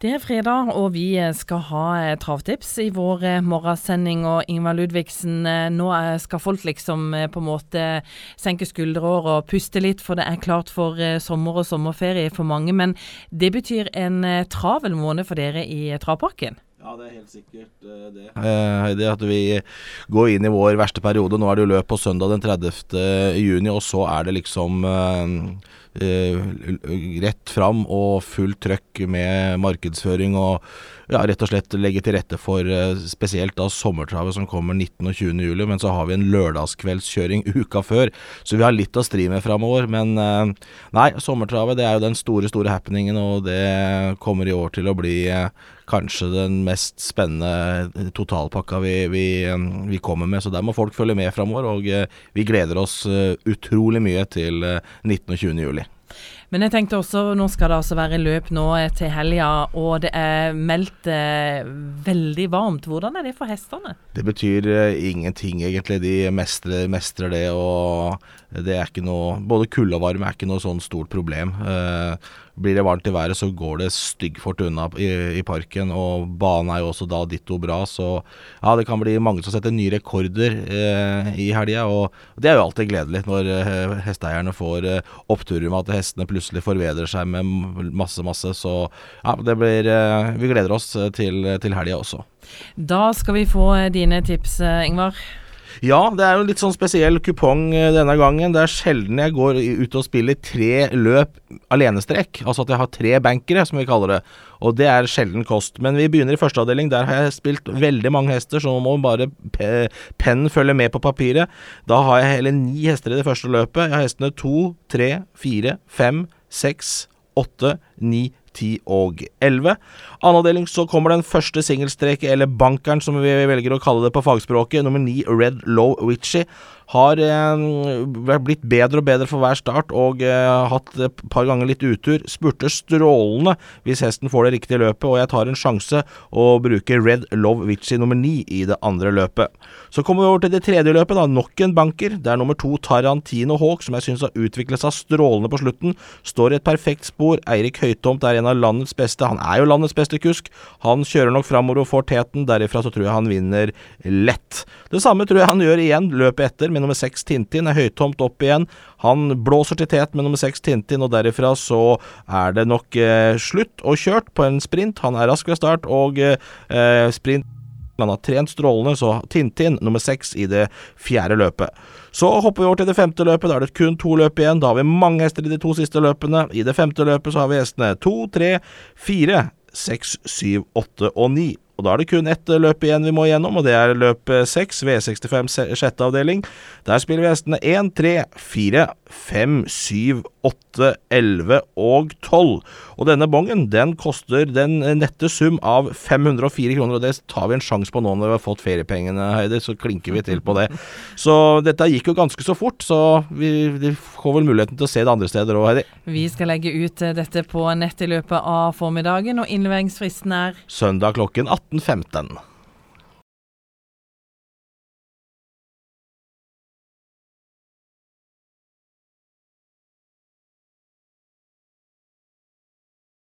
Det er fredag, og vi skal ha eh, travtips i vår eh, morgensending. Og Ingvar Ludvigsen, eh, nå skal folk liksom på en måte senke skuldre og puste litt, for det er klart for sommer og sommerferie for mange. Men det betyr en travel måned for dere i Travparken? Ja, det er helt sikkert det. Heidi, at vi går inn i vår verste periode. Nå er det jo løp på søndag den 30. juni, og så er det liksom rett fram og fullt trøkk med markedsføring og ja, rett og slett legge til rette for spesielt da sommertravet som kommer 19. og 20. juli. Men så har vi en lørdagskveldskjøring uka før, så vi har litt å stri med framover. Men nei, sommertravet det er jo den store, store happeningen, og det kommer i år til å bli kanskje den mest spennende totalpakka vi, vi, vi, kommer med. Så der må folk følge med framover. Og eh, vi gleder oss eh, utrolig mye til 19. Eh, og 20. juli. Men jeg tenkte også, nå skal det altså være løp nå til helga, og det er meldt eh, veldig varmt. Hvordan er det for hestene? Det betyr eh, ingenting, egentlig. De mestrer, mestrer, det, og det er ikke noe Både kulde og varme er ikke noe sånn stort problem. Eh, blir det varmt i været, så går det styggfort unna i, i, parken. Og banen er jo også da ditto bra, så ja, det kan bli mange som setter nye rekorder eh, i helga. Og det er jo alltid gledelig når eh, hesteeierne får eh, oppturer med at hestene plutselig forbedrer seg med masse, masse. Så ja, det blir eh, Vi gleder oss til, til helga også. Da skal vi få dine tips, eh, Ingvar. Ja, det er jo litt sånn spesiell kupong eh, denne gangen. Det er sjelden jeg går ut og spiller tre løp alenestrekk. Altså at jeg har tre bankere, som vi kaller det. Og det er sjelden kost. Men vi begynner i første avdeling. Der har jeg spilt veldig mange hester, så må bare pennen følge med på papiret. Da har jeg hele ni hester i det første løpet. Jeg har hestene to, tre, fire, fem, seks, åtte, ni, 10 og 11. Annen så kommer den første singelstreket, eller bankeren som vi velger å kalle det på fagspråket. Nummer 9 Red Low Witchy har eh, blitt bedre og bedre for hver start og eh, hatt et par ganger litt utur. Spurter strålende hvis hesten får det riktige løpet, og jeg tar en sjanse og bruker Red Love Witchy nummer 9 i det andre løpet. Så kommer vi over til det tredje løpet, da. Nok en banker. Det er nummer to Tarantino Hawk, som jeg syns har utviklet seg strålende på slutten. Står i et perfekt spor. Eirik Høytomt er en av landets beste. Han er jo landets beste kusk. Han kjører nok framover og får teten. Derifra så tror jeg han vinner lett. Det samme tror jeg han gjør igjen løpet etter. men med nummer seks Tintin. Er høytomt opp igjen. Han blåser til tet med nummer seks Tintin, og derifra så er det nok eh, slutt og kjørt på en sprint. Han er rask ved start, og eh, sprint han har trent strålende, så Tintin nummer seks i det fjerde løpet. Så hopper vi over til det femte løpet. Da er det kun to løp igjen. Da har vi mange hester i de to siste løpene. I det femte løpet så har vi hestene to, tre, fire, seks, syv, åtte og ni. Og Da er det kun ett løp igjen vi må gjennom, og det er løp 6, V65 sjette avdeling. Der spiller vi hestene 1, 3, 4, 5, 7, 8, 11 og 12. Og denne bongen den koster den nette sum av 504 kroner, og det tar vi en sjanse på nå når vi har fått feriepengene, Heidi. Så klinker vi til på det. Så dette gikk jo ganske så fort, så vi, vi får vel muligheten til å se det andre steder òg, Heidi. Vi skal legge ut eh, dette på nett i løpet av formiddagen, og innleveringsfristen er Søndag klokken 18.15.